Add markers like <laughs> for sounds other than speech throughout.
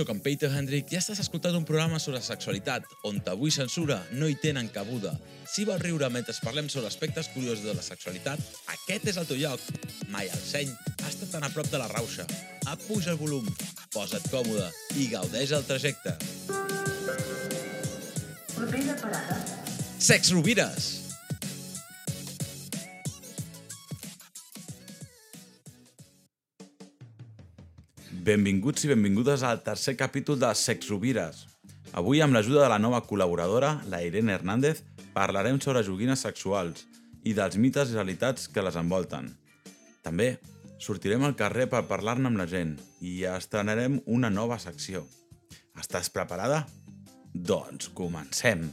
sóc en Peter Hendrick i estàs escoltant un programa sobre sexualitat on tabú i censura no hi tenen cabuda. Si vols riure mentre parlem sobre aspectes curiosos de la sexualitat, aquest és el teu lloc. Mai el seny ha estat tan a prop de la rauxa. Apuja el volum, posa't còmode i gaudeix el trajecte. Propera parada. Sex Rovires! Benvinguts i benvingudes al tercer capítol de Sex Rovires. Avui, amb l'ajuda de la nova col·laboradora, la Irene Hernández, parlarem sobre joguines sexuals i dels mites i realitats que les envolten. També sortirem al carrer per parlar-ne amb la gent i estrenarem una nova secció. Estàs preparada? Doncs comencem!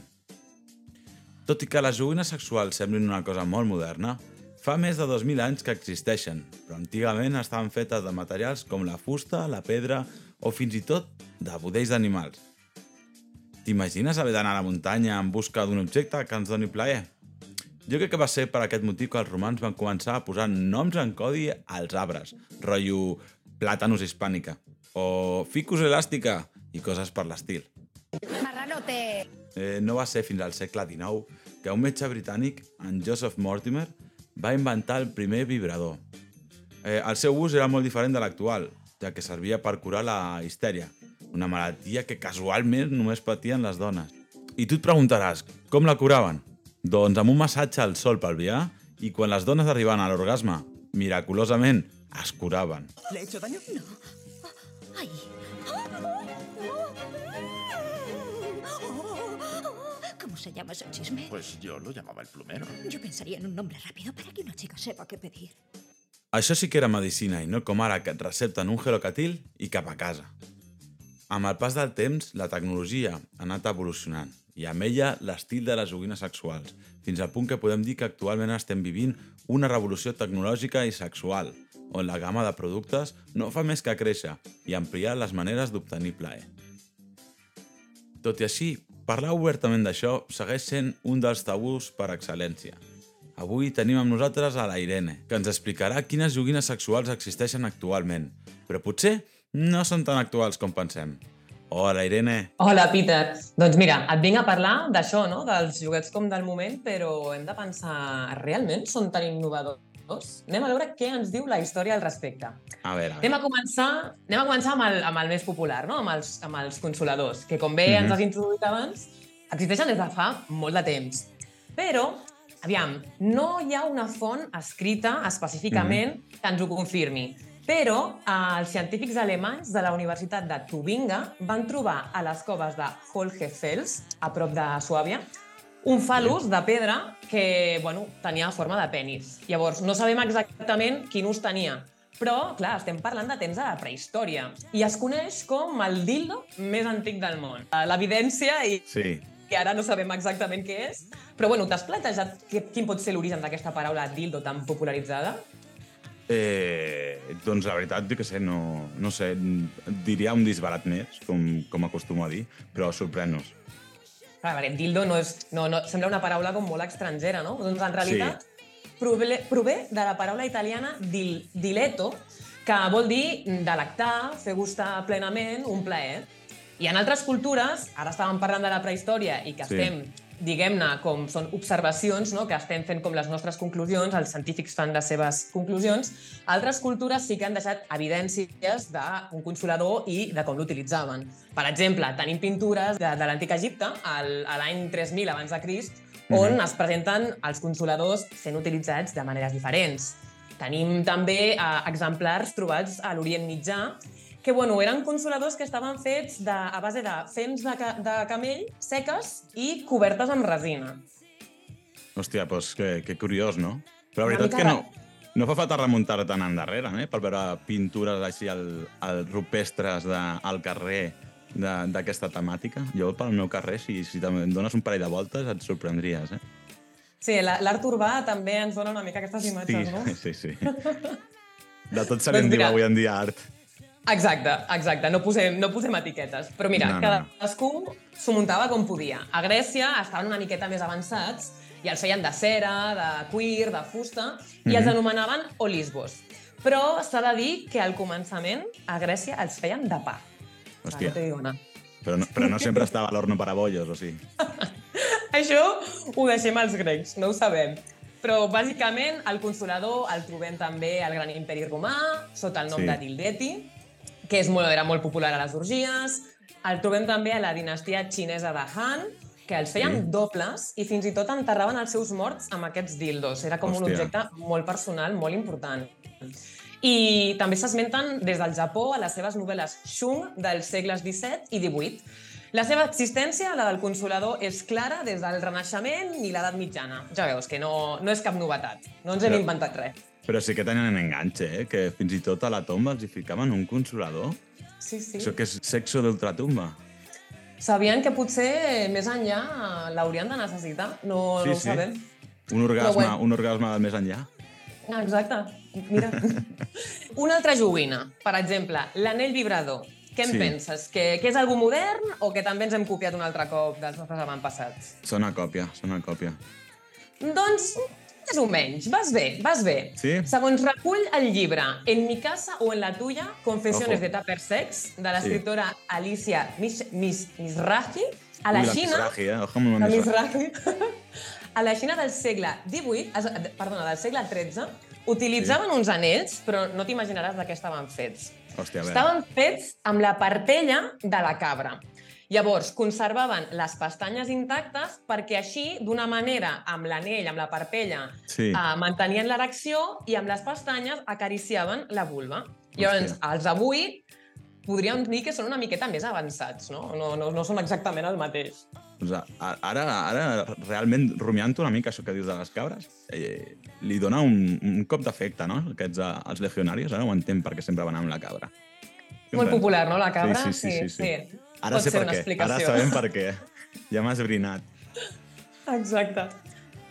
Tot i que les joguines sexuals semblin una cosa molt moderna, fa més de 2.000 anys que existeixen, però antigament estaven fetes de materials com la fusta, la pedra o fins i tot de budells d'animals. T'imagines haver d'anar a la muntanya en busca d'un objecte que ens doni plaer? Jo crec que va ser per aquest motiu que els romans van començar a posar noms en codi als arbres, rotllo plàtanos hispànica, o ficus elàstica i coses per l'estil. Marranote. Eh, no va ser fins al segle XIX que un metge britànic, en Joseph Mortimer, va inventar el primer vibrador. Eh, el seu ús era molt diferent de l'actual, ja que servia per curar la histèria, una malaltia que casualment només patien les dones. I tu et preguntaràs, com la curaven? Doncs amb un massatge al sol pelvià i quan les dones arribaven a l'orgasme, miraculosament, es curaven. ¿Le he hecho daño? No. Ay. Se llama ese chisme? Pues yo lo llamaba el plumero. Yo pensaría en un nombre rápido para que una chica sepa qué pedir. Això sí que era medicina i no com ara que et recepten un gelocatil i cap a casa. Amb el pas del temps, la tecnologia ha anat evolucionant i amb ella l'estil de les joguines sexuals, fins al punt que podem dir que actualment estem vivint una revolució tecnològica i sexual, on la gamma de productes no fa més que créixer i ampliar les maneres d'obtenir plaer. Tot i així, parlar obertament d'això segueix sent un dels tabús per excel·lència. Avui tenim amb nosaltres a la Irene, que ens explicarà quines joguines sexuals existeixen actualment, però potser no són tan actuals com pensem. Hola, Irene. Hola, Peter. Doncs mira, et vinc a parlar d'això, no? dels joguets com del moment, però hem de pensar, realment són tan innovadors? Anem a veure què ens diu la història al respecte. A veure, a Anem a començar, anem a començar amb, el, amb el més popular, no? amb, els, amb els consoladors, que com bé Mhm. ens has introduït abans, existeixen des de fa molt de temps. Però, aviam, no hi ha una font escrita específicament Mhm. que ens ho confirmi. Però eh, els científics alemanys de la Universitat de Tubinga van trobar a les coves de Holgefels, a prop de Suàbia, un falus de pedra que bueno, tenia forma de penis. Llavors, no sabem exactament quin ús tenia, però, clar, estem parlant de temps de la prehistòria i es coneix com el dildo més antic del món. Eh, L'evidència, i Sí. que ara no sabem exactament què és, però bueno, t'has plantejat quin pot ser l'origen d'aquesta paraula dildo tan popularitzada? Eh, doncs la veritat, que sé, no, no sé, diria un disbarat més, com, com acostumo a dir, però sorprèn-nos. Clar, perquè dildo no és, no, no, sembla una paraula com molt estrangera, no? Doncs en realitat sí. prové, prové de la paraula italiana dil, dileto, que vol dir delectar, fer gustar plenament, un plaer. I en altres cultures, ara estàvem parlant de la prehistòria i que Sí. estem, diguem-ne, com són observacions, no? que estem fent com les nostres conclusions, els científics fan les seves conclusions, altres cultures sí que han deixat evidències d'un consolador i de com l'utilitzaven. Per exemple, tenim pintures de, de l'antic Egipte, al, a l'any 3000 abans de Crist, on Mhm. es presenten els consoladors sent utilitzats de maneres diferents. Tenim també eh, exemplars trobats a l'Orient Mitjà que bueno, eren consoladors que estaven fets de, a base de fems de, ca, de camell seques i cobertes amb resina. Hòstia, doncs que, que curiós, no? Però la veritat que no, no fa falta remuntar tan endarrere, eh? Per veure pintures així al, al rupestres de, al carrer d'aquesta temàtica. Jo pel meu carrer, si, si em dones un parell de voltes, et sorprendries, eh? Sí, la- l'art urbà també ens dona una mica aquestes Sí, imatges, no? <laughs> sí, sí. De tot se li Doncs diu avui en dia art. Exacte, exacte, no posem, no posem etiquetes. Però mira, No, no, no. cadascú s'ho muntava com podia. A Grècia estaven una miqueta més avançats i els feien de cera, de cuir, de fusta, i els Mhm. anomenaven olisbos. Però s'ha de dir que al començament a Grècia els feien de pa. Hòstia, No però no, però no sempre estava a l'horno para bollos, o sí? <laughs> Això ho deixem als grecs, no ho sabem. Però, bàsicament, el Consolador el trobem també al Gran Imperi Romà, sota el nom Sí. de Dildeti, que és molt, era molt popular a les orgies. El trobem també a la dinastia xinesa de Han, que els feien Sí. dobles i fins i tot enterraven els seus morts amb aquests dildos. Era com un Hòstia. objecte molt personal, molt important. I també s'esmenten des del Japó a les seves novel·les Shung dels segles XVII i XVIII. La seva existència, la del Consolador, és clara des del Renaixement i l'edat mitjana. Ja veus que no, no és cap novetat. No ens hem Però- inventat res. Però sí que tenen enganxe, eh? Que fins i tot a la tomba els hi ficaven un consolador. Sí, sí. Això que és sexo d'ultratumba. Sabien que potser més enllà l'haurien de necessitar. No, no ho sabem. Un orgasme, bueno. un orgasme més enllà. Ah, Exacte. Mira. <laughs> Una altra joguina, per exemple, l'anell vibrador. Què en Sí. penses? Que, que és algú modern o que també ens hem copiat un altre cop dels nostres avantpassats? Són una còpia, són una còpia. Doncs, més o menys. Vas bé, vas bé. Sí? Segons recull el llibre En mi casa o en la tuya, Confessiones Ojo. de Tupper Sex, de l'escriptora Alicia Mis Mis Misraji, a la Ui, Xina... Mizrahi, eh? Ojo amb La la. <laughs> A la Xina del segle XVIII, perdona, del segle XIII, utilitzaven uns anells, però no t'imaginaràs de què estaven fets. Hòstia. Estaven fets amb la parpella de la cabra. Llavors, conservaven les pestanyes intactes perquè així, d'una manera, amb l'anell, amb la parpella, Sí. eh, mantenien l'erecció i amb les pestanyes acariciaven la vulva. Llavors, Hòstia. els d'avui podríem dir que són una miqueta més avançats, no? No, no, no són exactament el mateix. Doncs ara, ara, realment, rumiant una mica això que dius de les cabres, eh, li dona un, un cop d'efecte, no? Aquests, eh, els legionarios, ara ho entenc perquè sempre van amb la cabra. Molt popular, no, la cabra? Sí, sí, sí. sí, sí. sí. Ara Pot sé per què. Ara sabem per què. Ja m'has brinat. Exacte.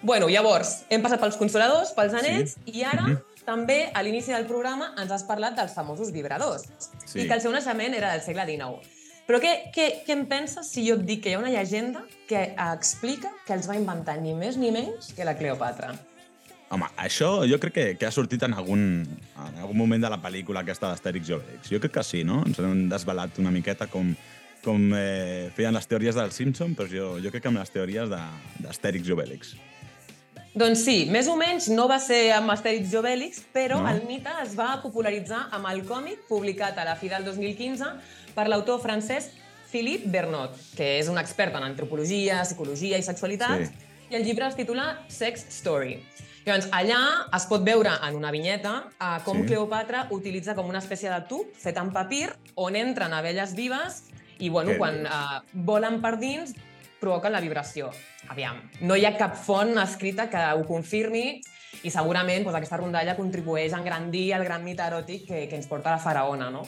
Bueno, llavors, hem passat pels consoladors, pels anells, sí. i ara Mhm. també, a l'inici del programa, ens has parlat dels famosos vibradors, Sí. i que el seu naixement era del segle XIX. Però què, què, què em penses si jo et dic que hi ha una llegenda que explica que els va inventar ni més ni menys que la Cleopatra? Home, això jo crec que, que ha sortit en algun, en algun moment de la pel·lícula aquesta d'Astèrix i Obélix. Jo crec que sí, no? Ens han desvelat una miqueta com, com eh, feien les teories del Simpson, però jo, jo crec que amb les teories d'Astèrix i Obélix. Doncs sí, més o menys no va ser amb Astèrix i Obèlix, però No? el mite es va popularitzar amb el còmic publicat a la fi del 2015 per l'autor francès Philippe Bernot, que és un expert en antropologia, psicologia i sexualitat, Sí. i el llibre es titula Sex Story. Llavors, allà es pot veure en una vinyeta eh, com Sí. Cleopatra utilitza com una espècie de tub fet amb papir on entren abelles vives i, bueno, Què quan eh, volen per dins provoquen la vibració. Aviam, no hi ha cap font escrita que ho confirmi i segurament doncs, aquesta rondalla contribueix a engrandir el gran mite eròtic que, que ens porta la faraona, no?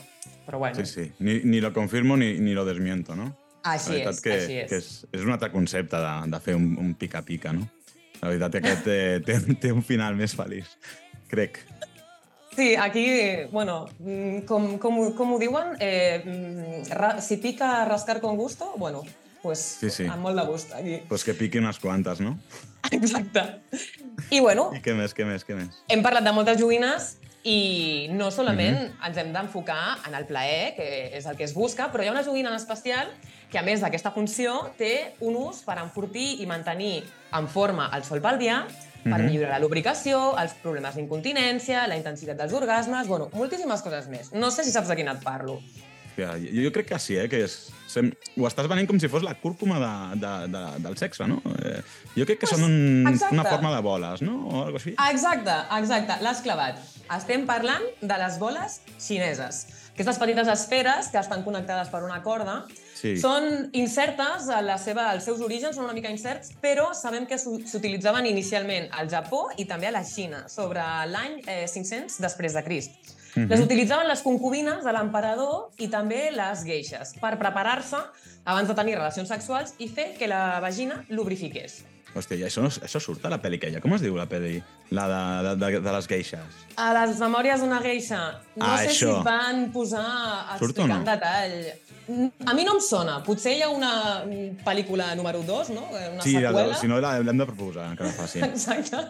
Però bueno, Sí, sí. Ni, ni lo confirmo ni, ni lo desmiento, no? així la és, que, així és. que és, és un altre concepte de, de fer un pica-pica, no? La veritat que aquest té, <laughs> té, té un final més feliç, crec. Sí, aquí, bueno, mm, com, com, com ho diuen, eh, mm, si pica rascar con gusto, bueno, pues Sí, sí. amb molt de gust aquí. Pues que piqui unes quantes, no? <laughs> Exacte. I bueno, I què més, què més, què més? hem parlat de moltes joguines i no solament Mhm. ens hem d'enfocar en el plaer, que és el que es busca, però hi ha una joguina en especial que, a més d'aquesta funció, té un ús per enfortir i mantenir en forma el sol pelvià, per Mhm. millorar la lubricació, els problemes d'incontinència, la intensitat dels orgasmes, bueno, moltíssimes coses més. No sé si saps de quina et parlo. Hòstia, jo, jo crec que sí, eh? Que és, sem, ho estàs venent com si fos la cúrcuma de, de, de, del sexe, no? Eh, jo crec que Pues, són un, exacte. una forma de boles, no? O alguna així. Exacte, exacte, l'has clavat. Estem parlant de les boles xineses. Aquestes petites esferes que estan connectades per una corda Sí. són incertes, a la seva, els seus orígens són una mica incerts, però sabem que s'u- s'utilitzaven inicialment al Japó i també a la Xina, sobre l'any eh, 500 després de Crist. Les utilitzaven les concubines de l'emperador i també les geixes per preparar-se abans de tenir relacions sexuals i fer que la vagina lubrifiqués. Hòstia, i això, això surt a la pel·li aquella. Com es diu la pel·li? La de, de, de, de les geixes. A les memòries d'una geisha, no Ah, sé això. si van posar explicar no? detall. A mi no em sona. Potser hi ha una pel·lícula número 2, no? Una sí, seqüela. si no la- l'hem de proposar, que la <laughs> faci. Exacte.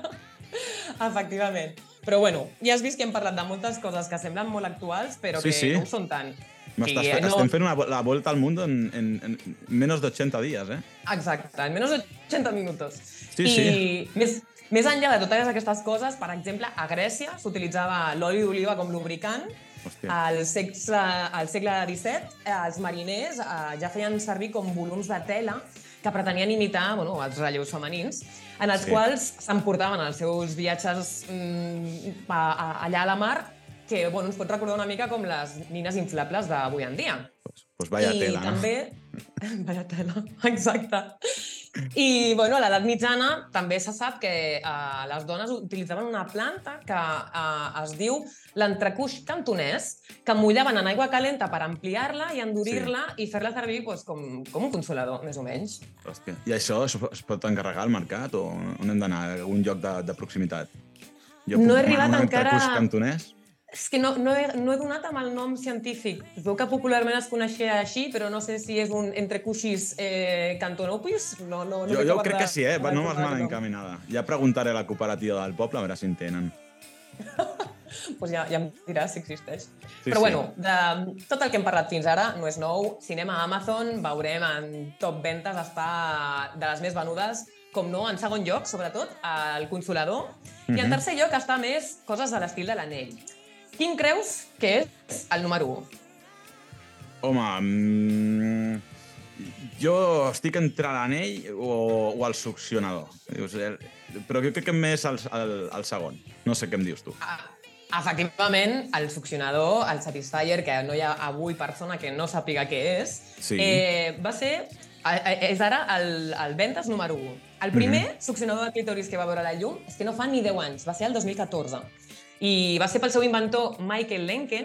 Efectivament. Però bueno, ja has vist que hem parlat de moltes coses que semblen molt actuals, però Sí, que sí. no ho són tant. M'estàs I, fe- no- Estem fent una, la volta al mundo en, en, en menos de 80 días, eh? Exacte, en menys de 80 minutos. Sí, I sí. Més, més enllà de totes aquestes coses, per exemple, a Grècia s'utilitzava l'oli d'oliva com lubricant, Hòstia. al segle, al segle XVII eh, els mariners eh, ja feien servir com volums de tela que pretenien imitar bueno, els relleus femenins, en els Sí. quals s'emportaven els seus viatges mm, a, a, allà a la mar, que bueno, ens pot recordar una mica com les nines inflables d'avui en dia. Pues, pues vaya I tela, no? <laughs> Vaya tela, exacte. I, bueno, a l'edat mitjana també se sap que uh, les dones utilitzaven una planta que uh, es diu l'entrecuix cantonès, que mullaven en aigua calenta per ampliar-la i endurir-la sí. i fer-la servir pues, com, com un consolador, més o menys. Hòstia. I això es, es pot encarregar al mercat o on hem d'anar? A algun lloc de, de proximitat? Jo No he arribat encara- cantonès? És que no, no, he, no he donat amb el nom científic. Es veu que popularment es coneixia així, però no sé si és un entrecuixis eh, cantonopis. No, no, no Jo, jo crec de- que sí, eh? No trobar mal encaminada. Ja preguntaré a la cooperativa del poble a veure si en tenen. <laughs> pues ja, ja em diràs si existeix. Sí, Sí, Però sí. bueno, de tot el que hem parlat fins ara no és nou. Si anem a Amazon, veurem en top ventes està de les més venudes, com no, en segon lloc, sobretot, el consolador. I en Mhm. tercer lloc està més coses de l'estil de l'anell. Quin creus que és el número 1? Home, mm, jo estic entre l'anell o, o el succionador. Dius, Però jo crec que més el, el, el segon. No sé què em dius tu. Ah, Efectivament, el succionador, el Satisfyer, que no hi ha avui persona que no sàpiga què és, Sí. eh, va ser, eh, eh, és ara el, el Ventes número 1. El primer Mhm. succionador de clítoris que va veure la llum és que no fa ni 10 anys, va ser el 2014. I va ser pel seu inventor Michael Lenke,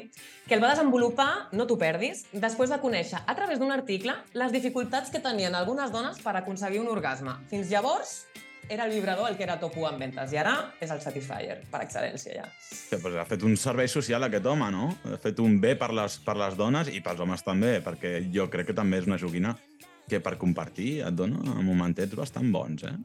que el va desenvolupar, no t'ho perdis, després de conèixer a través d'un article les dificultats que tenien algunes dones per aconseguir un orgasme. Fins llavors, era el vibrador el que era top 1 en ventes i ara és el Satisfyer, per excel·lència ja. Que, pues, ha fet un servei social aquest home, no? Ha fet un bé per les, per les dones i pels homes també, perquè jo crec que també és una joguina que per compartir et dona momentets bastant bons, eh?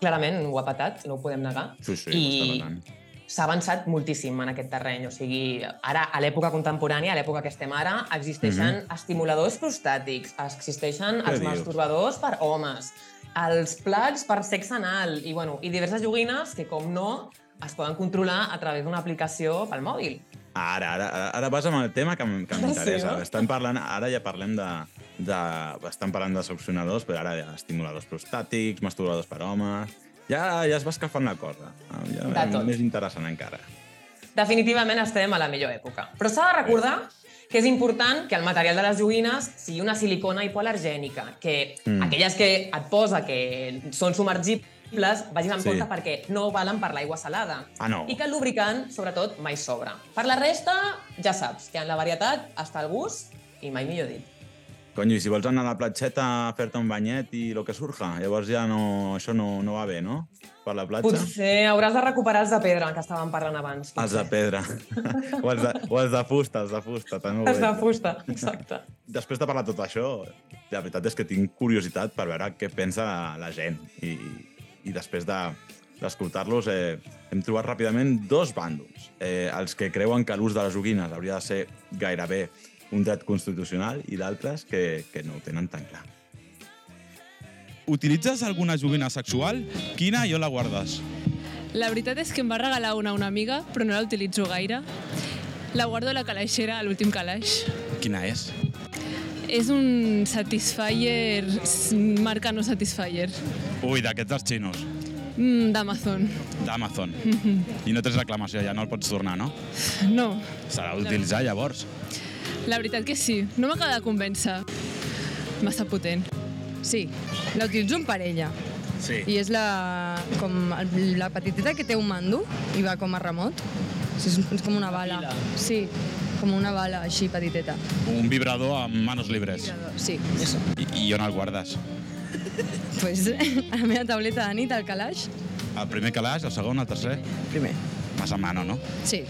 Clarament ho ha patat, no ho podem negar. Sí, sí, I. s'ha avançat moltíssim en aquest terreny. O sigui, ara, a l'època contemporània, a l'època que estem ara, existeixen estimuladors prostàtics, existeixen Què els dius? masturbadors per homes, els plats per sexe anal i, bueno, i diverses joguines que, com no, es poden controlar a través d'una aplicació pel mòbil. Ara, ara, ara, ara vas amb el tema que, que Sí, m'interessa. no? Estan parlant, ara ja parlem de, de... Estan parlant de succionadors, però ara hi ha estimuladors prostàtics, masturbadors per homes... Ja, ja es va escalfant la cosa. Ja, De tot. més interessant encara. Definitivament estem a la millor època. Però s'ha de recordar que és important que el material de les joguines sigui una silicona hipoalergènica, que Mm. aquelles que et posa que són submergibles vagis amb Sí. compte perquè no valen per l'aigua salada. Ah, no. I que el lubricant, sobretot, mai sobra. Per la resta, ja saps que en la varietat està el gust i mai millor dit. Conyo, si vols anar a la platxeta a fer-te un banyet i lo que surja, llavors ja no, això no, no va bé, no? Per la platja? Potser hauràs de recuperar els de pedra que estàvem parlant abans. Els de potser. pedra. <laughs> o, els de, o els de fusta, els de fusta. També Els de fusta, exacte. Després de parlar tot això, la veritat és que tinc curiositat per veure què pensa la gent. I, i després de d'escoltar-los, eh, hem trobat ràpidament dos bàndols. Eh, els que creuen que l'ús de les joguines hauria de ser gairebé un dret constitucional i d'altres que, que no ho tenen tan clar. Utilitzes alguna joguina sexual? Quina i on la guardes? La veritat és que em va regalar una una amiga, però no la utilitzo gaire. La guardo a la calaixera, a l'últim calaix. Quina és? És un Satisfyer, marca no Satisfyer, Ui, d'aquests dels xinos, mm, d'Amazon. d'Amazon. I no tens reclamació, ja no el pots tornar, no? No, S'ha d'utilitzar llavors. La veritat que sí. No m'acaba de convèncer. Massa potent. Sí, la utilitzo en parella. Sí. I és la, com la petiteta que té un mando i va com a remot. Sí, és, és com una bala. Sí, com una bala així petiteta. Un vibrador amb manos libres. Sí, eso. I, I on el guardes? Pues <laughs> a la meva tauleta de nit, al calaix, El primer calaix, el segon, el tercer? primer. Más a mano, no? Sí,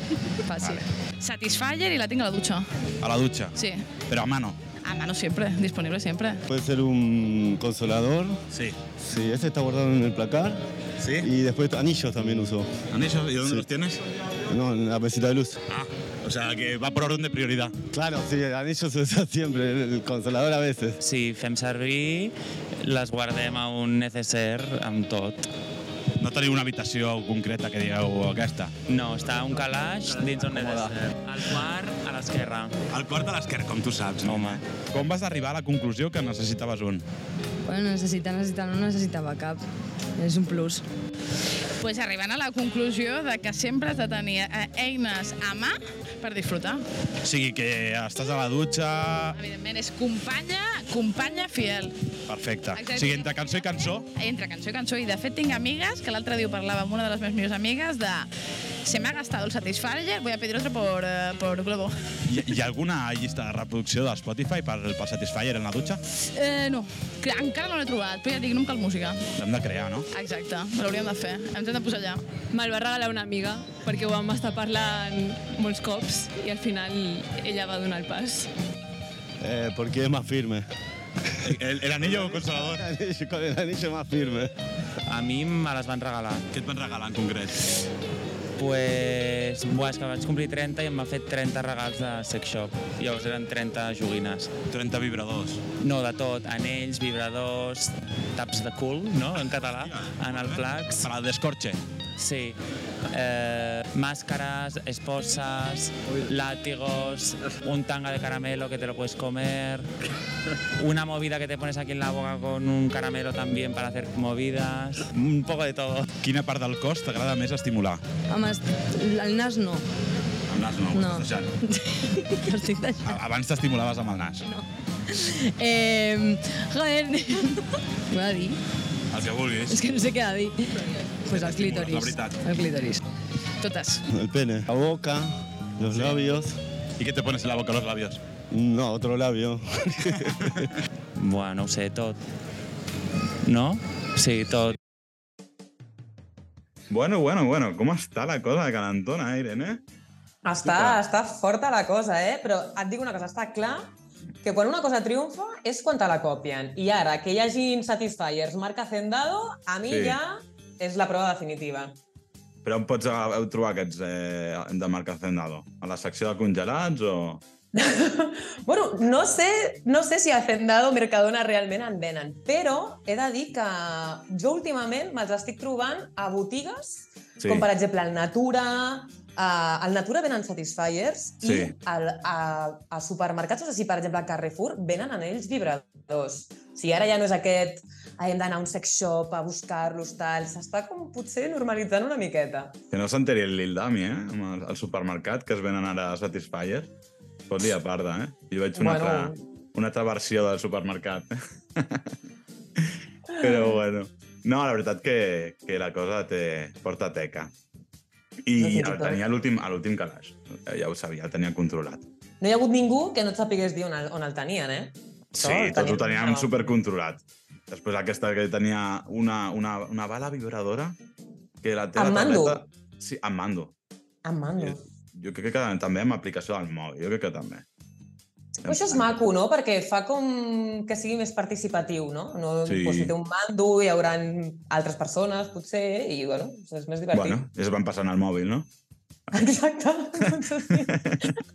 fàcil. Vale. Satisfyer y la tengo en la ducha. A la ducha. Sí. Pero a mano. A mano siempre, disponible siempre. Puede ser un consolador. Sí. Sí, ese está guardado en el placar. ¿Sí? Y después anillos también uso. ¿Anillos? ¿Y dónde Sí. los tienes? No, en la mesita de luz. Ah, o sea, que va por orden de prioridad. Claro, sí, el anillo se usa siempre, el consolador a veces. Si fem servir, les guardem a un necessaire amb tot. No teniu una habitació concreta que digueu aquesta. No, està un calaix dins un necessaire. Al quart, a l'esquerra. El quart de l'esquerra, com tu saps. No? Home. Com vas arribar a la conclusió que necessitaves un? Bueno, necessitar, necessitar, no necessitava cap. És un plus. Pues arribant a la conclusió de que sempre has de tenir eh, eines a mà per disfrutar. O sigui, que estàs a la dutxa... Evidentment, és companya, companya fiel. Perfecte. Exacte. O sigui, entre cançó i cançó, Entre cançó i cançó. I de fet tinc amigues, que l'altre dia parlava amb una de les meves millors amigues, de se me ha gastado el Satisfyer, voy a pedir otro por, eh, por Globo. hi ha alguna llista de reproducció de Spotify per, per Satisfyer en la dutxa? Eh, no, encara no l'he trobat, però ja et dic, no em cal música. L'hem de crear, no? Exacte, l'hauríem de fer. Ens hem de posar allà. Me'l va regalar una amiga perquè ho vam estar parlant molts cops i al final ella va donar el pas. Eh, porque es más firme. El, el anillo consolador. El anillo- Con el anillo más firme. A mi me les van regalar. Què et van regalar en concret? Pues, buah, és que vaig complir 30 i em va fet 30 regals de sex shop. Llavors eren 30 joguines. 30 vibradors. No, de tot. Anells, vibradors, taps de cul, no?, en català, en el plax. Per al descorche. Sí. Eh, máscaras, esposas, látigos, un tanga de caramelo que te lo puedes comer, una movida que te pones aquí en la boca con un caramelo también para hacer movidas, un poco de todo. Quina part del cos t'agrada més estimular? Home, el nas no. El nas no, No. deixant. <laughs> Estic deixant. A- Abans t'estimulaves amb el nas. Eh, joder, ho he de dir? El que vulguis. És que no sé què ha de dir. Pues el La clítoris. veritat. El clítoris. Totes. El pene. La boca, los labios. ¿Y qué te pones en la boca los labios? No, otro labio. Buah, no ho sé, tot. No? Sí, tot. Bueno, bueno, bueno, com està la cosa de calentona, eh, Irene? Està, està forta la cosa, eh? Però et dic una cosa, està clar que quan una cosa triomfa és quan te la copien. I ara, que hi hagin Satisfyers marca Hacendado, a mi Sí. ja és la prova definitiva. Però on pots eh, trobar aquests eh, de marca Hacendado? A la secció de congelats o...? <laughs> Bueno, no sé, no sé si Hacendado o Mercadona realment en venen, però he de dir que jo últimament me'ls estic trobant a botigues, Sí. com per exemple el Natura, Uh, al Natura venen Satisfyers Sí. i al, a, a supermercats, o sigui, per exemple, a Carrefour, venen anells vibradors. O sigui, ara ja no és aquest "Ai, hem d'anar a un sex shop a buscar-los, tal. S'està com potser normalitzant una miqueta. Que no s'enteri el Lil Dami, eh? Amb el, al supermercat, que es venen ara a Satisfyer. Pot dir a parda, eh? Jo veig una, Bueno. altra, una altra versió del supermercat. <laughs> Però bueno. No, la veritat que, que la cosa té, porta teca. I No el tenia a l'últim calaix. Ja ho sabia, el tenia controlat. No hi ha hagut ningú que no et sapigués dir on el, on el tenien, eh? Sí, el tots ho teníem supercontrolat. Després aquesta que tenia una, una, una bala vibradora que la té Amb la mando? tableta... Sí, amb mando. Amb mando. Jo crec que també amb aplicació del mòbil, jo crec que també. Però això és maco, no? Perquè fa com que sigui més participatiu, no? no Sí. si té un mando, hi haurà altres persones, potser, i, bueno, és més divertit. Bueno, ja es van passant al mòbil, no? Exacte. <laughs>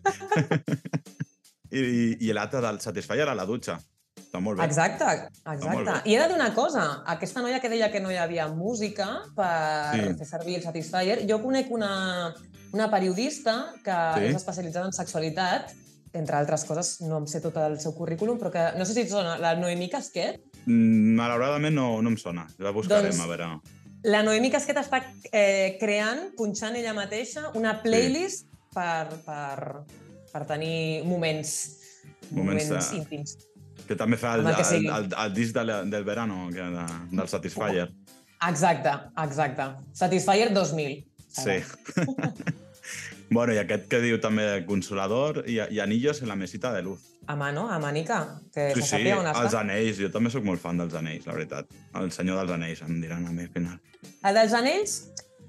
I, i, i l'altre del Satisfyer a la dutxa. Està molt bé. Exacte, exacte. bé. I he de dir una cosa, aquesta noia que deia que no hi havia música per Sí. fer servir el Satisfyer, jo conec una, una periodista que Sí. és especialitzada en sexualitat, entre altres coses, no em sé tot el seu currículum, però que no sé si et sona, la Noemí Casquet. Mm, Malauradament no, no em sona. La buscarem, Doncs- a veure. La Noemí Casquet està eh, creant, punxant ella mateixa, una playlist per, per, per tenir moments, Moments moments, de- íntims. Que també fa el, el que el, el, el disc de, la- del verano, que de, del Satisfyer. Exacte, exacte. Satisfyer 2000. Sí. <laughs> bueno, i aquest que diu també de consolador i, i anillos en la mesita de luz. A mano, a manica, que Sí, se sí, on els està. anells. Jo també sóc molt fan dels anells, la veritat. El senyor dels anells, em diran a mi al final. El dels anells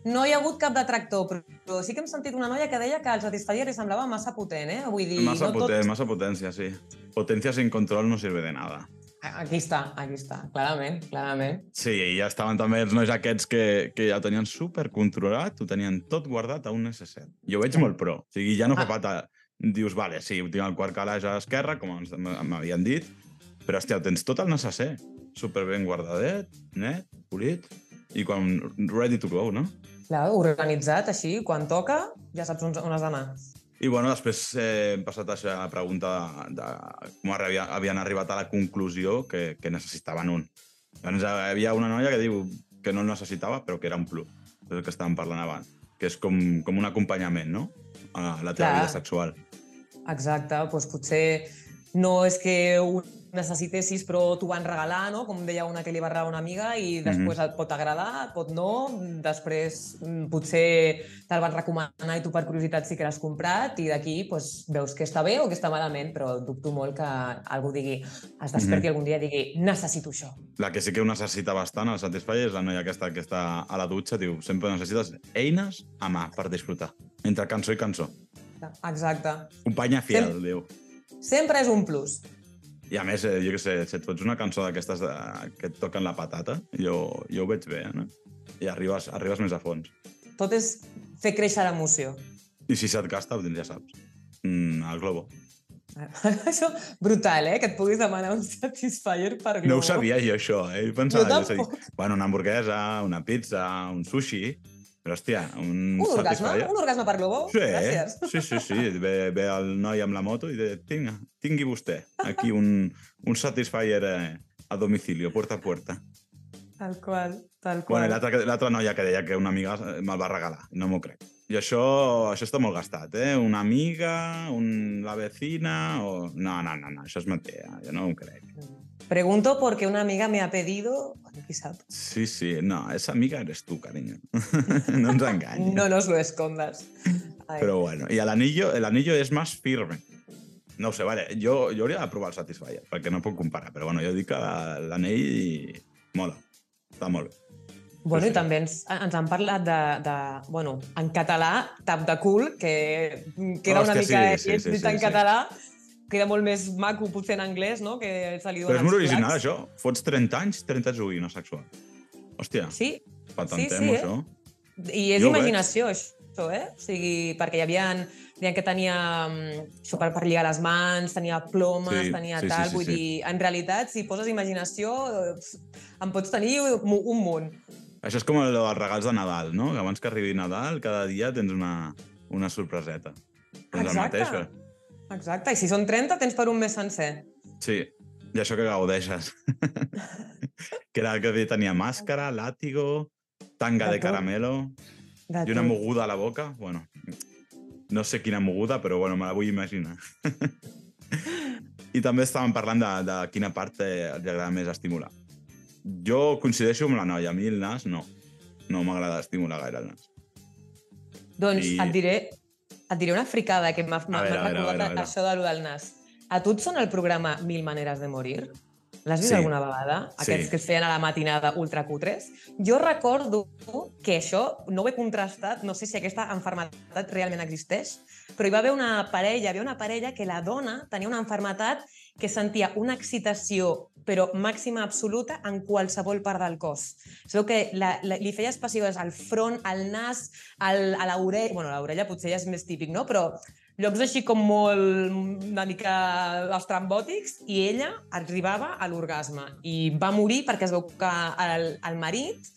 no hi ha hagut cap detractor, però, sí que hem sentit una noia que deia que el Satisfyer li semblava massa potent, eh? Vull dir, Massa, no poten, tot... massa potencia, sí. Potencia sin control no sirve de nada. Aquí està, aquí està, clarament, clarament. Sí, i ja estaven també els nois aquests que, que ja ho tenien super controlat, ho tenien tot guardat a un S7. Jo ho veig molt pro. O sigui, ja no fa Ah. falta... Dius, vale, sí, ho tinc al quart calaix a l'esquerra, com m'havien dit, però, hòstia, ho tens tot al necesser. Super ben guardadet, net, polit, i quan ready to go, no? Clar, organitzat així, quan toca, ja saps on, on has d'anar. I bueno, després eh, hem passat a la pregunta de, de com arri- havien arribat a la conclusió que, que necessitaven un. Llavors hi havia una noia que diu que no el necessitava, però que era un plus. És el que estàvem parlant abans. Que és com, com un acompanyament, no? A la teva Clar. vida sexual. Exacte, doncs potser no és que ho necessitessis, però t'ho van regalar, no? Com deia una que li va regalar una amiga i després et pot agradar, et pot no, després mm, potser te'l van recomanar i tu per curiositat sí que l'has comprat i d'aquí doncs, veus que està bé o que està malament, però dubto molt que algú digui, es desperti algun dia i digui necessito això. La que sí que ho necessita bastant, el Satisfyer, és la noia aquesta que està a la dutxa, diu, sempre necessites eines a mà per disfrutar, entre cançó i cançó. Exacte. Companya fiel, Sem- diu. Sempre és un plus. I a més, eh, jo què sé, si et fots una cançó d'aquestes de... que et toquen la patata, jo, jo ho veig bé, no? I arribes, arribes més a fons. Tot és fer créixer l'emoció. I si se't gasta, doncs ja saps. Mm, el globo. <laughs> Això, brutal, eh? Que et puguis demanar un Satisfyer per globo. No ho sabia jo, això, eh? Jo pensava, Jo jo sé, bueno, una hamburguesa, una pizza, un sushi... Però, hòstia, un, Un orgasme? Un orgasme per globo? Sí, Gràcies. sí, sí, sí. Ve, ve el noi amb la moto i de, tinga, tingui vostè aquí un, un Satisfyer eh, a domicilio, puerta a puerta. Tal qual, tal Bueno, qual. i l'altra noia que deia que una amiga me'l va regalar, no m'ho crec. I això, això està molt gastat, eh? Una amiga, un, la vecina... O... No, no, no, no, això és mentida, jo no ho crec. Pregunto porque una amiga me ha pedido... Sí, sí, no, esa amiga eres tú, cariño. <laughs> no ens enganyes. No nos lo escondas. Ai. Pero bueno, y el anillo, el anillo es más firme. No ho sé, vale, jo, jo hauria de provar el Satisfyer, perquè no puc comparar, però bueno, jo dic que la- l'anell mola, està molt bé. Bueno, Sí, i sí. també ens, ens han parlat de, de, bueno, en català, tap de cul, que queda una Hòstia, mica sí, sí, sí, sí, en sí. català, queda molt més maco potser en anglès, no?, que se li Però és molt original, això. Fots 30 anys, 30 joguina sexual. Hòstia, Sí, patentem sí, sí, eh? això. I és Jo imaginació, això, eh? O sigui, perquè hi havia, deien que tenia mm, això per, per lligar les mans, tenia plomes, Sí, tenia sí, sí, tal, sí, vull sí. dir, en realitat, si poses imaginació, eh, en pots tenir un, un munt. Això és com el dels regals de Nadal, no? Que abans que arribi Nadal, cada dia tens una, una sorpreseta. Doncs el Exacte. mateix, eh? Exacte, i si són 30, tens per un mes sencer. Sí, i això que gaudeixes. <laughs> que era el que tenia màscara, látigo, tanga De de caramelo De i una moguda a la boca. Bueno, no sé quina moguda, però bueno, me la vull imaginar. <laughs> I també estàvem parlant de, de quina part els agrada més estimular. Jo coincideixo amb la noia, a mi el nas no. No m'agrada estimular gaire el nas. Doncs I- et diré, et diré una fricada que m'ha recordat això de lo del nas. A tu et sona el programa Mil maneres de morir? L'has vist Sí. alguna vegada? Sí. Aquests que es feien a la matinada ultracutres? Jo recordo que això, no ho he contrastat, no sé si aquesta enfermetat realment existeix, però hi va haver una parella, hi havia una parella que la dona tenia una enfermetat que sentia una excitació però màxima absoluta en qualsevol part del cos. Es veu que la, la, li feies passives al front, al nas, al, a l'orella... Bueno, l'orella potser ja és més típic, no? Però llocs així com molt una mica estrambòtics i ella arribava a l'orgasme i va morir perquè es veu que el, el marit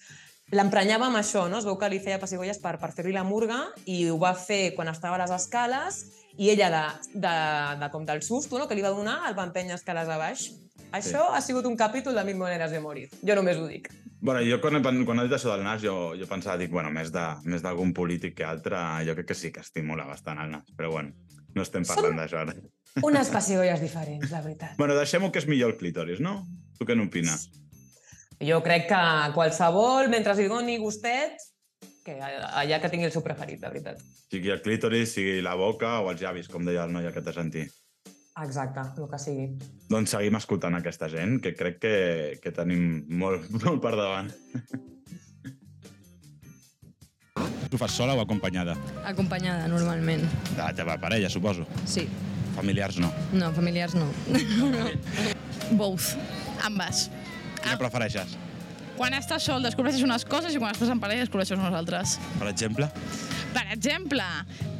l'emprenyava amb això, no? Es veu que li feia pessigolles per, per fer-li la murga i ho va fer quan estava a les escales i ella, de, de, de, com del susto no? que li va donar, el va empènyer escales a baix. Això ha sigut un capítol de Mil maneres de morir. Jo només ho dic. Bueno, jo quan quan he dit això del nas, jo, jo pensava, dic, bueno, més d'algun polític que altre, jo crec que sí que estimula bastant el nas, però bueno, no estem parlant d'això ara. <laughs> Unes pessigolles diferents, la veritat. Bueno, deixem-ho que és millor el clítoris, no? Tu què n'opines? Jo crec que qualsevol, mentre li doni gustet, que allà que tingui el seu preferit, la veritat. Sigui el clítoris, sigui la boca o els llavis, com deia el noi aquest de sentir. Exacte, el que sigui. Doncs seguim escoltant aquesta gent, que crec que, que tenim molt, <laughs> molt per davant. Tu fas sola o acompanyada? Acompanyada, normalment. De la teva parella, suposo. Sí. Familiars no. No, familiars no. <laughs> Both. Ambas. Quina prefereixes? Quan estàs sol descobreixes unes coses i quan estàs en parella descobreixes unes altres. Per exemple? Por ejemplo,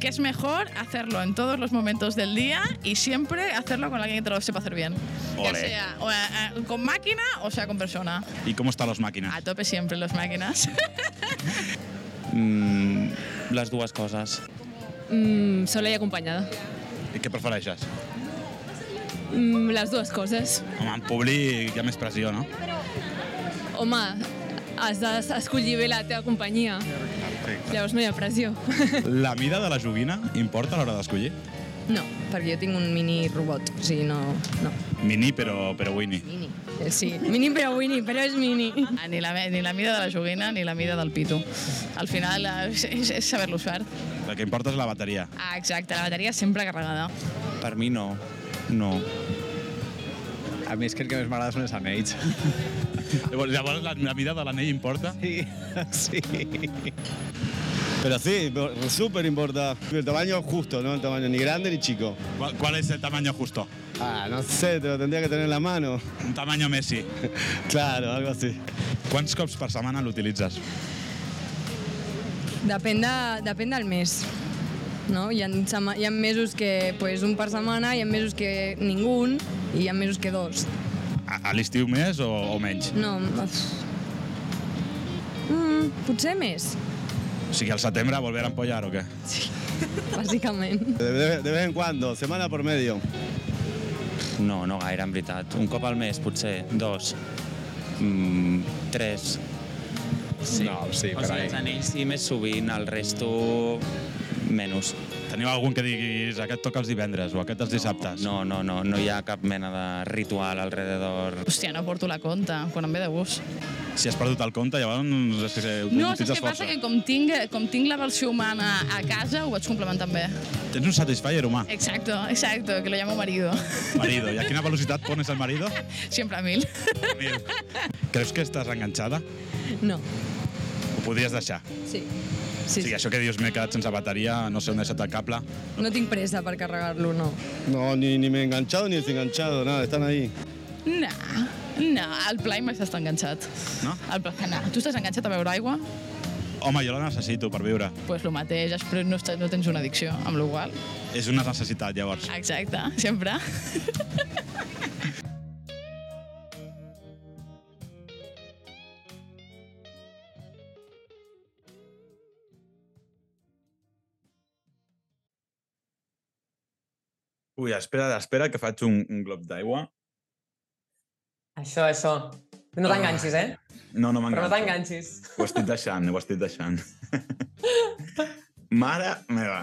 que es mejor hacerlo en todos los momentos del día y siempre hacerlo con alguien que te lo sepa hacer bien. Ya Ole. sea o, eh, con máquina o sea con persona. ¿Y cómo están las máquinas? A tope siempre <laughs> las máquinas. Mm, les dues coses. Mm, sola i acompanyada. I què prefereixes? Mm, les dues coses. Home, en públic hi ha més pressió, no? Home, has d'escollir bé la teva companyia. Llavors no hi ha pressió. <laughs> La mida de la joguina importa a l'hora d'escollir? No, perquè jo tinc un mini robot, o sigui, no... no. Mini, però, però Winnie. Mini. Eh, Sí, mini però Winnie, però és mini. Ah, ni, la, ni la mida de la joguina ni la mida del pito. Al final eh, és, és, és saber-lo usar. El que importa és la bateria. Ah, exacte, la bateria sempre carregada. Per mi no. No. A mi és que el que més m'agrada són els anells. <laughs> Llavors, llavors la, la mida de l'anell importa? Sí, <laughs> sí. Pero sí, súper importa. El tamaño justo, ¿no? El tamaño ni grande ni chico. ¿Cuál, cuál es el tamaño justo? Ah, no sé, te lo tendría que tener en la mano. Un tamaño Messi. <laughs> Claro, algo así. Quants cops per setmana l'utilitzes? Depèn, de, depèn del mes. No? Hi, ha, hi ha mesos que pues, un per setmana, hi ha mesos que ningú i hi ha mesos que dos. A, a l'estiu més o, o menys? No, mm, potser més, O sigui, al setembre volver a empollar o què? <laughs> bàsicament. De, de- de vez en cuando, semana por medio. No, no gaire, en veritat. Un cop al mes, potser. Dos. Mm, tres. Sí. No, sí, o per sigui, ahí. els anells sí més sovint, el resto menys. Teniu algun que diguis aquest toca els divendres o aquest els dissabtes? No, no, no, no hi ha cap mena de ritual alrededor. Hòstia, no porto la compta, quan em ve de gust. Si has perdut el compte, llavors és que No, saps utilitzes què passa? força. Que com tinc, com tinc la versió humana a casa, ho vaig complementant bé. Tens un Satisfyer humà. Exacto, exacto, que lo llamo marido. Marido. I a quina velocitat <laughs> pones el marido? Siempre a mil. Mil. Creus que estàs enganxada? No, Ho podries deixar? sí. O Sí, sigui, sí. això que dius m'he quedat sense bateria, no sé on he deixat el cable. No tinc pressa per carregar-lo, no. No, ni, ni me he enganchado ni desenganchado, nada, están ahí. No, no, el Play mai està enganxat. No? El Play, no. Tu estàs enganxat a beure aigua? Home, jo la necessito per viure. Doncs pues lo mateix, després no, estàs, no tens una addicció, amb la qual És una necessitat, llavors. Exacte, sempre. <laughs> Ui, espera, espera, que faig un, un glob d'aigua. Això, això. No t'enganxis, eh? No, no Però no t'enganxis. Ho estic deixant, ho estic deixant. <laughs> Mare meva.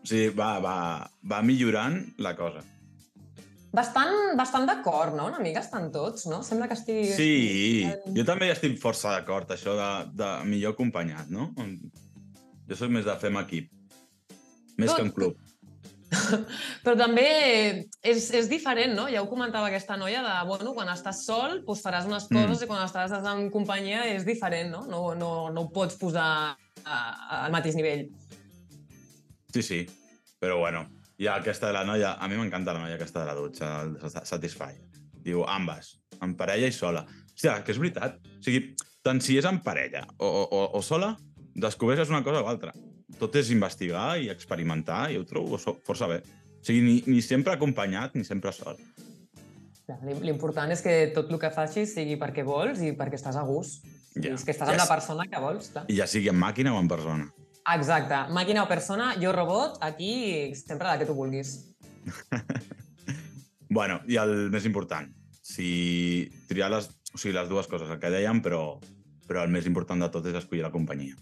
O sigui, va, va, va millorant la cosa. Bastant, bastant d'acord, no? Una mica estan tots, no? Sembla que estigui... Sí, jo també estic força d'acord, això de, de millor acompanyat, no? Jo soc més de fer amb equip, més Tot- que en club. <laughs> Però també és, és diferent, no? Ja ho comentava aquesta noia de, bueno, quan estàs sol, doncs faràs unes Mm. coses i quan estàs en companyia és diferent, no? No, no, no ho pots posar a, al mateix nivell. Sí, sí, però bueno, ha aquesta de la noia, a mi m'encanta la noia aquesta de la dutxa, el Sa- Satisfy. Diu, ambas, en parella i sola. Hòstia, que és veritat. O sigui, tant si és en parella o, o, o sola, descobreixes una cosa o altra. Tot és investigar i experimentar i ho trobo força bé. O sigui, ni, ni sempre acompanyat ni sempre sol. L'important és que tot el que facis sigui perquè vols i perquè estàs a gust. Ja. I és que estàs amb Ja la sé. persona que vols, clar. I ja sigui en màquina o en persona. Exacte. Màquina o persona, jo robot, aquí sempre la que tu vulguis. <laughs> Bueno, i el més important, si triar les, o sigui, les dues coses, el que dèiem, però, però el més important de tot és escollir la companyia.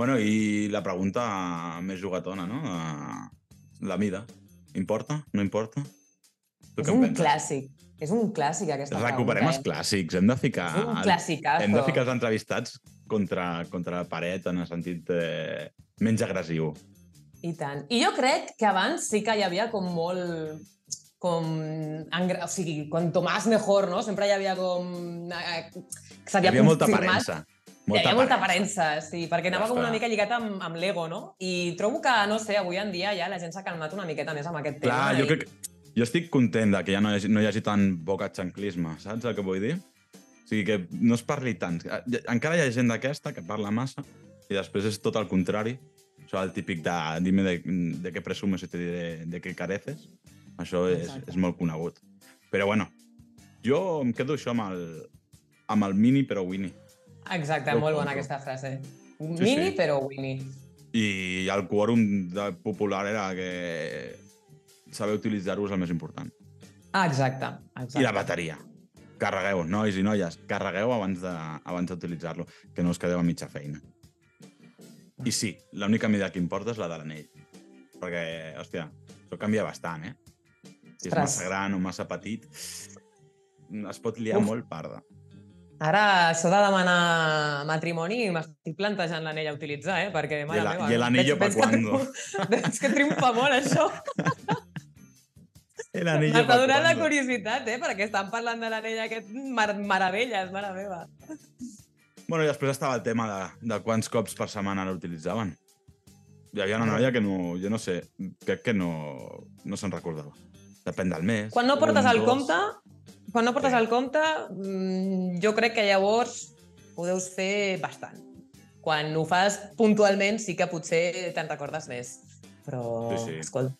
Bueno, i la pregunta més jugatona, no? Eh, La mida. Importa? No importa? Tu És un penses? clàssic. És un clàssic, aquesta Recuperem pregunta. els clàssics. Hem de ficar... És un clàssicazo. Hem de ficar els entrevistats contra, contra la paret en el sentit eh, menys agressiu. I tant. I jo crec que abans sí que hi havia com molt com... O sigui, quanto más mejor, no? Sempre hi havia com... eh, Hi s'havia havia molta confirmat. Aparença. Hi havia molta aparença, sí, perquè anava com una mica lligat amb, amb l'ego, no? I trobo que, no sé, avui en dia ja la gent s'ha calmat una miqueta més amb aquest tema. Clar, jo i... crec, Jo estic content que ja no hi hagi, no hi hagi tant boca-xanclisme, saps el que vull dir? O sigui, que no es parli tant. Encara hi ha gent d'aquesta que parla massa i després és tot el contrari. Això el típic de dime de, de què presumes i te diré de què careces. Això és, és molt conegut. Però bueno, jo em quedo això amb el, amb el mini però Winnie. Exacte, molt bona aquesta frase. Sí, Mini, sí. però Winnie. I el quòrum popular era que saber utilitzar-ho és el més important. Ah, exacte, exacte. I la bateria. Carregueu, nois i noies, carregueu abans de- abans d'utilitzar-lo, que no us quedeu a mitja feina. I sí, l'única mida que importa és la de l'anell. Perquè, hòstia, això canvia bastant, eh? Si és Ostres. massa gran o massa petit, es pot liar Uf. molt parda. Ara, això de demanar matrimoni, m'estic plantejant l'anell a utilitzar, eh? Perquè, mare I la- meva... i el anillo veig- pa' veig que triomfa- molt, això. <laughs> M'està donant la curiositat, eh? Perquè estan parlant de l'anell aquest mar meravelles, mare meva. Bueno, i després estava el tema de, de quants cops per setmana l'utilitzaven. Hi havia una noia que no, jo no sé, crec que no, no se'n recordava. Depèn del mes. Quan no portes un, el dos. compte, quan no portes Sí. el compte, mm, jo crec que llavors ho deus fer bastant. Quan ho fas puntualment sí que potser te'n recordes més. Però, Sí, sí. escolta,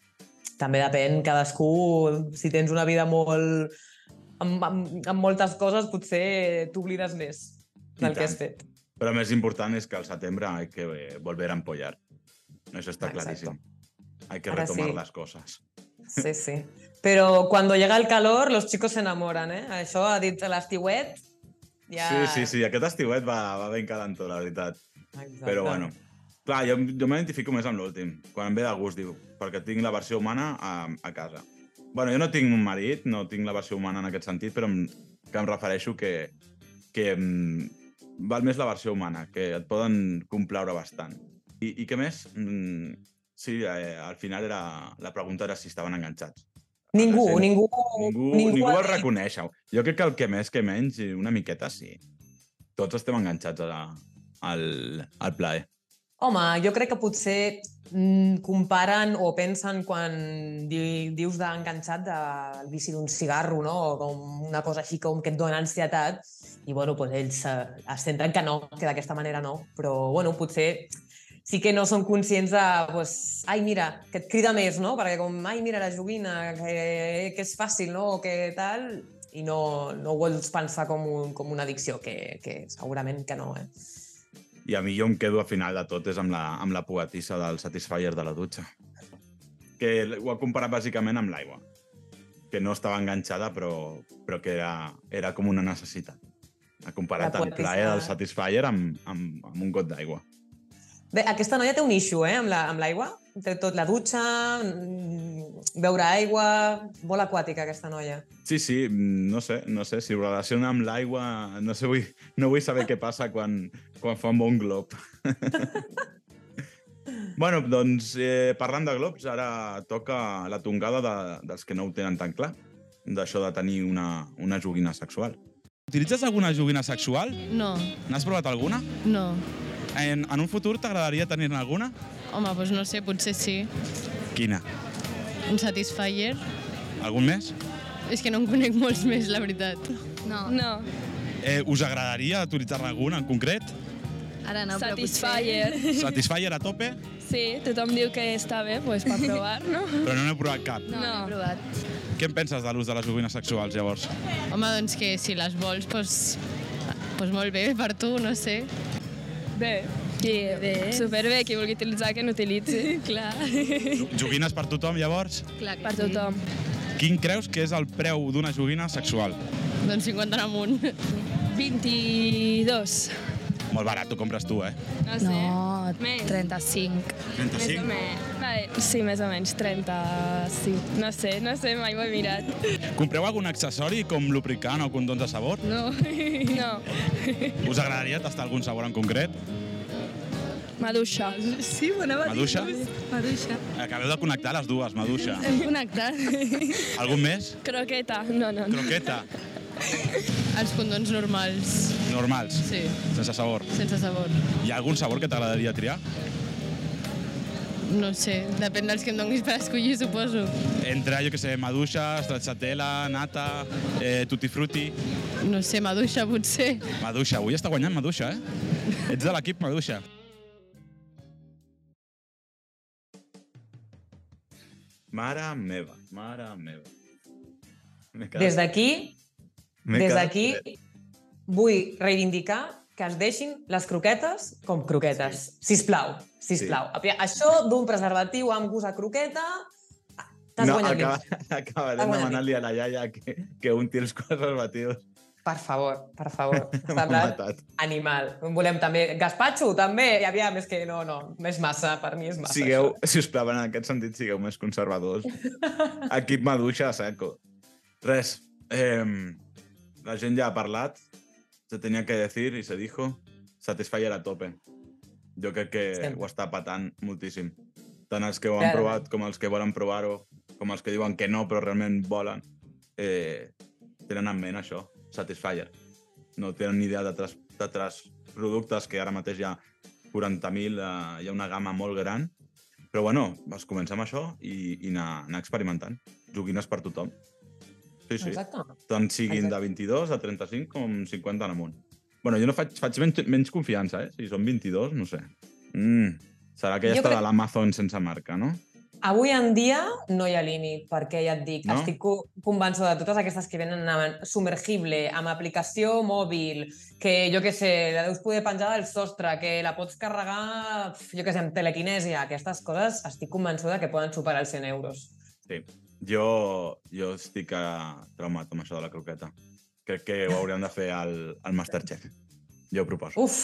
també depèn cadascú, si tens una vida molt... amb, amb, amb moltes coses, potser t'oblides més del que has fet. Pero més important es que al septiembre hay que eh, volver a empollar. Eso está Exacto. clarísimo. Hay que Ahora retomar sí. las cosas. Sí, sí. Però cuando llega el calor, los chicos se enamoran, eh? Això ha dit l'estiuet. Ja... Sí, sí, sí, aquest estiuet va, va ben calentó, la veritat. Exacte. Però bueno, clar, jo, jo m'identifico més amb l'últim. Quan em ve de gust, diu, perquè tinc la versió humana a, a casa. Bueno, jo no tinc un marit, no tinc la versió humana en aquest sentit, però em, que em refereixo que, que em, val més la versió humana, que et poden complaure bastant. I, i què més? Mm, sí, eh, al final era, la pregunta era si estaven enganxats. Ningú, Sí. ningú, Ningú, ningú, ningú dit- reconèixer-ho. Jo crec que el que més que menys, una miqueta sí. Tots estem enganxats a la, al, al plaer. Home, jo crec que potser mm, comparen o pensen quan di, dius d'enganxat del vici d'un cigarro, no? O com una cosa així com que et dona ansietat, i bueno, pues ells eh, es centren que no, que d'aquesta manera no. Però bueno, potser sí que no són conscients de, pues, ai, mira, que et crida més, no? Perquè com, ai, mira, la joguina, que, que és fàcil, no? O que tal, i no, no ho vols pensar com, un, com una addicció, que, que segurament que no, eh? I a mi jo em quedo al final de tot és amb la, amb la poetissa del Satisfyer de la dutxa. Que ho ha comparat bàsicament amb l'aigua. Que no estava enganxada, però, però que era, era com una necessitat. Ha comparat La el plaer del. Satisfyer amb, amb, amb un got d'aigua. Bé, aquesta noia té un issue, eh, amb la- amb l'aigua. Té tot la dutxa, mm, beure aigua... Molt aquàtica, aquesta noia. Sí, sí, no sé, no sé, si ho relaciona amb l'aigua, no sé, vull, no vull saber què passa quan, quan fa un bon glob. <laughs> bueno, doncs, eh, parlant de globs, ara toca la tongada de, dels que no ho tenen tan clar, d'això de tenir una, una joguina sexual. Utilitzes alguna joguina sexual? No, N'has provat alguna? no. En, en un futur t'agradaria tenir-ne alguna? Home, doncs no sé, potser sí. Quina? Un Satisfyer. Algun més? És que no en conec molts més, la veritat. No, No, Eh, us agradaria utilitzar-ne alguna en concret? ara no, però Satisfyer. Satisfyer a tope, Sí, tothom diu que està bé pues, per provar, no? <laughs> però no n'he provat cap. No, no. No. he provat. Què en penses de l'ús de les joguines sexuals, llavors? Home, doncs que si les vols, doncs, doncs molt bé per tu, no sé. Bé. I Bé. superbé, qui vulgui utilitzar que n'utilitzi. <laughs> Clar. Joguines per tothom, llavors? Clar que Per sí. tothom. Quin creus que és el preu d'una joguina sexual? Doncs 50 en amunt. 22. Molt barat, t'ho compres tu, eh? No sé. No, Més. 35. Més o 35? menys. Vale, sí, més o menys, 35. No sé, no sé, mai ho he mirat. Compreu algun accessori com lubricant o condons de sabor? No. <laughs> No. Us agradaria tastar algun sabor en concret? Maduixa. Sí, bona Maduixa? Maduixa. Acabeu de connectar les dues, Maduixa. Hem connectat. Algun més? Croqueta. No, no, no. Croqueta? Els condons normals, Normals, sí, sense sabor. sense sabor. Hi ha algun sabor que t'agradaria triar? No sé, depèn dels que em donis per escollir, suposo. Entre, jo que sé, maduixa, stracciatella, nata, eh, tutti frutti... No sé, maduixa, potser. Maduixa, avui està guanyant Maduixa, eh? Ets de l'equip Maduixa. Mare meva, mare meva. Des d'aquí, des d'aquí, vull reivindicar que es deixin les croquetes com croquetes. Sí. Sisplau, sisplau. Sí. Això d'un preservatiu amb gust a croqueta, t'has No, guanyat acaba, mig. <laughs> acabarem demanant-li a la iaia que, que unti els preservatius. Per favor, per favor. <laughs> Animal. Volem també... Gaspatxo, també. I aviam, és que no, no. És massa, per mi és massa. Sigueu, si us plau, en aquest sentit, sigueu més conservadors. <laughs> Equip maduixa a seco. Res, eh, la gent ja ha parlat, se tenia que decir i se dijo, Satisfyer a tope. Jo crec que Sempre. ho està patant moltíssim. Tant els que ho han Clarament. provat com els que volen provar-ho, com els que diuen que no però realment volen, eh, tenen en ment això, Satisfyer. No tenen ni idea d'altres productes que ara mateix hi ha 40.000, eh, hi ha una gamma molt gran, però bueno, començar amb això i, i anar, anar experimentant. Joguines per tothom. Sí, sí. Exacte. Tant siguin Exacte. de 22 a 35 com 50 en amunt. Bueno, jo no faig, faig menys, menys confiança, eh? Si són 22, no sé. Mm, serà que ja Jo està crec- de l'Amazon sense marca, no? Avui en dia no hi ha límit, perquè ja et dic, No? estic co- convençuda de totes aquestes que venen amb submergible, amb aplicació mòbil, que jo que sé, la deus poder penjar del sostre, que la pots carregar, jo que sé, amb telequinèsia, aquestes coses, estic convençuda que poden superar els 100 euros. Sí. Jo, jo estic eh, traumat amb això de la croqueta. Crec que ho hauríem de fer al, al Masterchef. Jo ho proposo. Uf!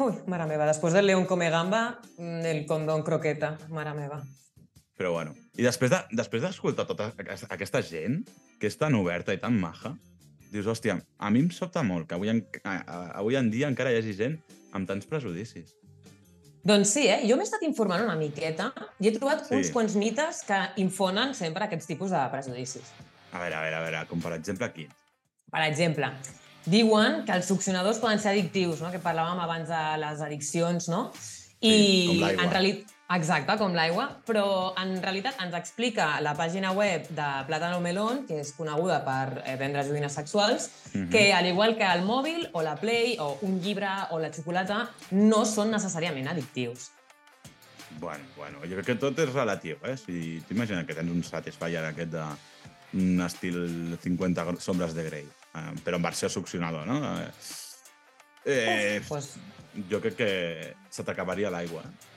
Ui, mare meva, després del León come gamba, mm, el condón croqueta, mare meva. Però bueno. I després de, després d'escoltar tota aquesta, gent, que és tan oberta i tan maja, dius, hòstia, a mi em sobta molt que avui en, avui en dia encara hi hagi gent amb tants prejudicis. Doncs sí, eh? jo m'he estat informant una miqueta i he trobat Sí. uns quants mites que infonen sempre aquests tipus de prejudicis. A veure, a veure, a veure, com per exemple aquí. Per exemple, diuen que els succionadors poden ser addictius, no? que parlàvem abans de les addiccions, no? I Sí, en realitat, exacte, com l'aigua, però en realitat ens explica la pàgina web de Plátano Melón, que és coneguda per eh, vendre joguines sexuals, Mhm. que al igual que el mòbil o la Play o un llibre o la xocolata no són necessàriament addictius. Bueno, bueno, jo crec que tot és relatiu, eh? Si t'imagines que tens un Satisfyer aquest de un estil 50 gr- sombres de Grey, eh, però en versió succionador, no? Eh, eh, Pues, jo crec que se t'acabaria l'aigua. Eh?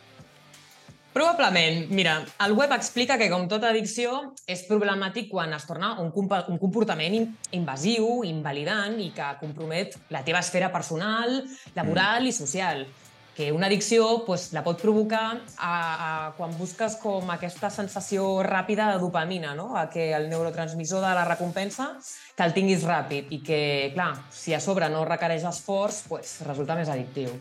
Probablement. Mira, el web explica que, com tota addicció, és problemàtic quan es torna un, un comportament in- invasiu, invalidant i que compromet la teva esfera personal, laboral mm. i social. Que una addicció pues, la pot provocar a, a, quan busques com aquesta sensació ràpida de dopamina, no? a que el neurotransmissor de la recompensa que el tinguis ràpid i que, clar, si a sobre no requereix esforç, pues, resulta més addictiu.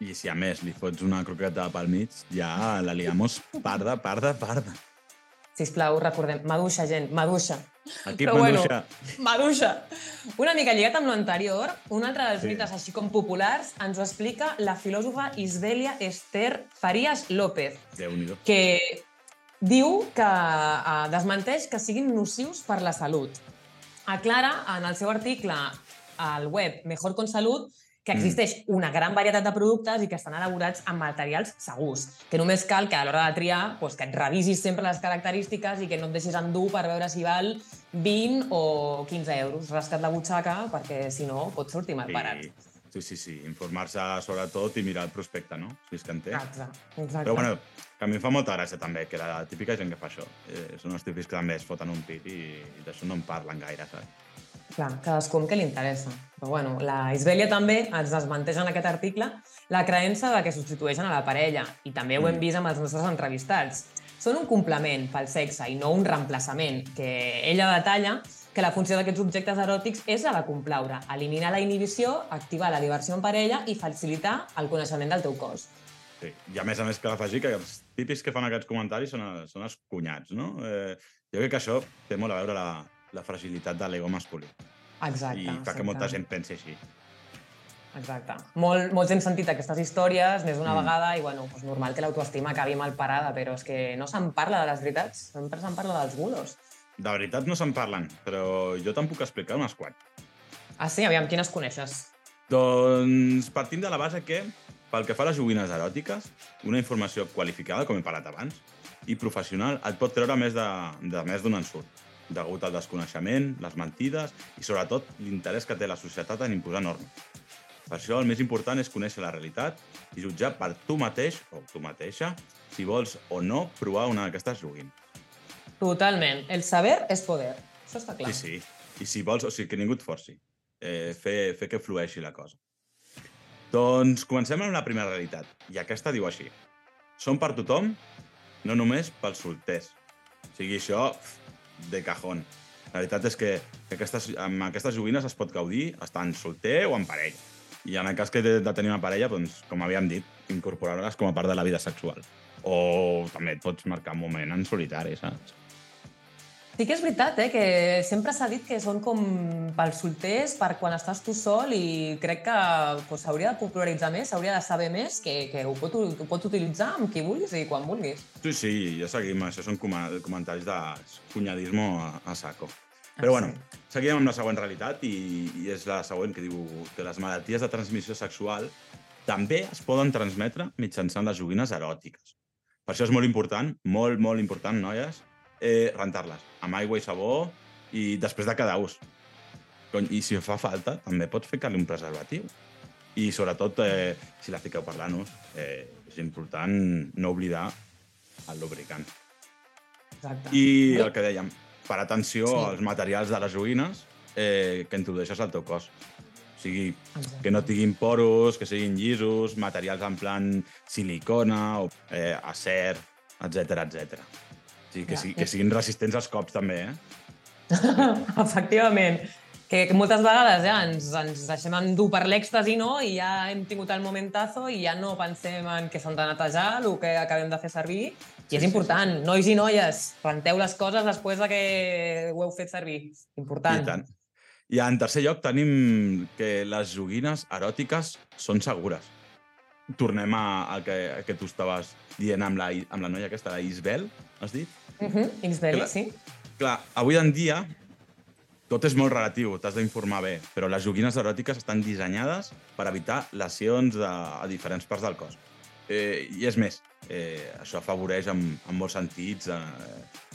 I si a més li fots una croqueta pel mig, ja la liamos parda, parda, parda. Sisplau, recordem, maduixa, gent, maduixa. Aquí Però bueno, maduixa. maduixa. Una mica lligat amb l'anterior, un altre dels Sí. mites així com populars ens ho explica la filòsofa Isbelia Esther Farías López, Déu-n'hi-do. que diu que eh, desmenteix que siguin nocius per la salut. Aclara en el seu article al web Mejor con Salut que existeix una gran varietat de productes i que estan elaborats amb materials segurs, que només cal que a l'hora de triar doncs, que et revisis sempre les característiques i que no et deixis endur per veure si val 20 o 15 euros. Rasca't la butxaca perquè, si no, pot sortir mal parat. Sí, sí, sí. Informar-se sobretot i mirar el prospecte, no? Si és que en té. Exacte. Exacte. Però bueno, que a mi em fa molta gràcia també, que la típica gent que fa això. Eh, són els típics que també es foten un pit i, i d'això no en parlen gaire, saps? Clar, cadascú amb què li interessa. Però bueno, la Isbèlia també ens desmenteix en aquest article la creença de que substitueixen a la parella, i també ho hem Mm. vist amb els nostres entrevistats. Són un complement pel sexe i no un reemplaçament, que ella detalla que la funció d'aquests objectes eròtics és la de complaure, eliminar la inhibició, activar la diversió en parella i facilitar el coneixement del teu cos. Sí. I a més a més cal afegir que els típics que fan aquests comentaris són, els- són els cunyats, no? Eh, jo crec que això té molt a veure la, la fragilitat de l'ego masculí Exacte. i fa que molta gent pensi així. Exacte. Molt, molts hem sentit aquestes històries més d'una Mm. vegada i, bueno, doncs normal que l'autoestima acabi mal parada, però és que no se'n parla de les veritats, sempre se'n parla dels bulos. De veritat no se'n parlen, però jo te'n puc explicar unes quants. Ah, sí? Aviam, quines coneixes? Doncs partim de la base que, pel que fa a les joguines eròtiques, una informació qualificada, com he parlat abans, i professional et pot treure més de, de més d'un ensurt, degut al desconeixement, les mentides i, sobretot, l'interès que té la societat en imposar normes. Per això, el més important és conèixer la realitat i jutjar per tu mateix o tu mateixa si vols o no provar una d'aquestes joguines. Totalment. El saber és poder. Això està clar. Sí, sí. I si vols, o sigui, que ningú et forci. Eh, fer, fer que flueixi la cosa. Doncs comencem amb la primera realitat. I aquesta diu així. Són per tothom, no només pels solters. O sigui, això, de cajón. La veritat és que aquestes, amb aquestes joguines es pot gaudir estant solter o en parella. I en el cas que de, de tenir una parella, doncs, com havíem dit, incorporar-les com a part de la vida sexual. O també et pots marcar un moment en solitari, saps? Sí que és veritat, eh, que sempre s'ha dit que són com pels solters, per quan estàs tu sol, i crec que pues, s'hauria de popularitzar més, s'hauria de saber més, que, que ho, pot, ho pots utilitzar amb qui vulguis i quan vulguis. Sí, sí, ja seguim. Això són coma- comentaris de cunyadismo a, a saco. Però bueno, seguim amb la següent realitat i, i és la següent que diu que les malalties de transmissió sexual també es poden transmetre mitjançant les joguines eròtiques. Per això és molt important, molt, molt important, noies, eh, rentar-les amb aigua i sabó i després de cada ús. Cony, I si fa falta, també pots ficar-li un preservatiu. I sobretot, eh, si la fiqueu per l'anus, eh, és important no oblidar el lubricant. Exacte. I el que dèiem, per atenció Sí. als materials de les joguines eh, que introdueixes al teu cos. O sigui, Exacte. que no tinguin poros, que siguin llisos, materials en plan silicona, o, eh, acer, etc etc. Sigui, que, Ja. sí, que siguin resistents als cops també, eh? <laughs> Efectivament. Que, que moltes vegades ja ens, ens deixem endur per l'èxtasi, no? I ja hem tingut el momentazo i ja no pensem en que s'han de netejar el que acabem de fer servir. I és sí, important, nois i noies, renteu les coses després de que ho heu fet servir. Important. I tant. I en tercer lloc tenim que les joguines eròtiques són segures. Tornem a- al que, a que tu estaves dient amb la, amb la noia aquesta, la Isbel, has dit? Uh -huh. X-Belly, Clar. sí. Clar, avui en dia tot és molt relatiu, t'has d'informar bé, però les joguines eròtiques estan dissenyades per evitar lesions de, a diferents parts del cos. Eh, I és més, eh, això afavoreix en, en molts sentits eh,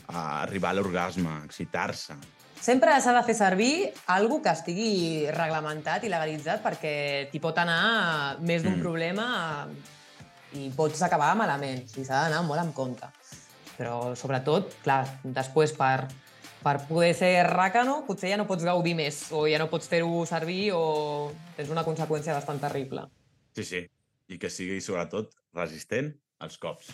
a arribar a l'orgasme, excitar-se. Sempre s'ha de fer servir algo que estigui reglamentat i legalitzat perquè t'hi pot anar més d'un Mm. problema i pots acabar malament. O sigui, s'ha d'anar molt en compte. Però, sobretot, clar, després per, per poder ser ràcano, potser ja no pots gaudir més o ja no pots fer-ho servir o tens una conseqüència bastant terrible. Sí, sí. I que sigui, sobretot, resistent als cops.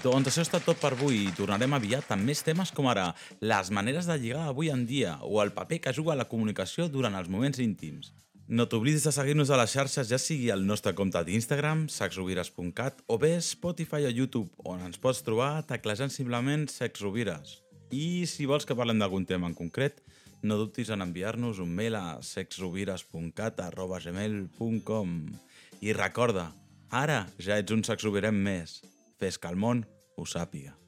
Doncs això està tot per avui i tornarem aviat amb més temes com ara les maneres de lligar avui en dia o el paper que juga la comunicació durant els moments íntims. No t'oblidis de seguir-nos a les xarxes, ja sigui al nostre compte d'Instagram, sexrovires.cat, o bé Spotify o YouTube, on ens pots trobar teclejant simplement sexrovires. I si vols que parlem d'algun tema en concret, no dubtis en enviar-nos un mail a sexrovires.cat.gmail.com I recorda, ara ja ets un sexrovirem més. Fes que el món ho sàpiga.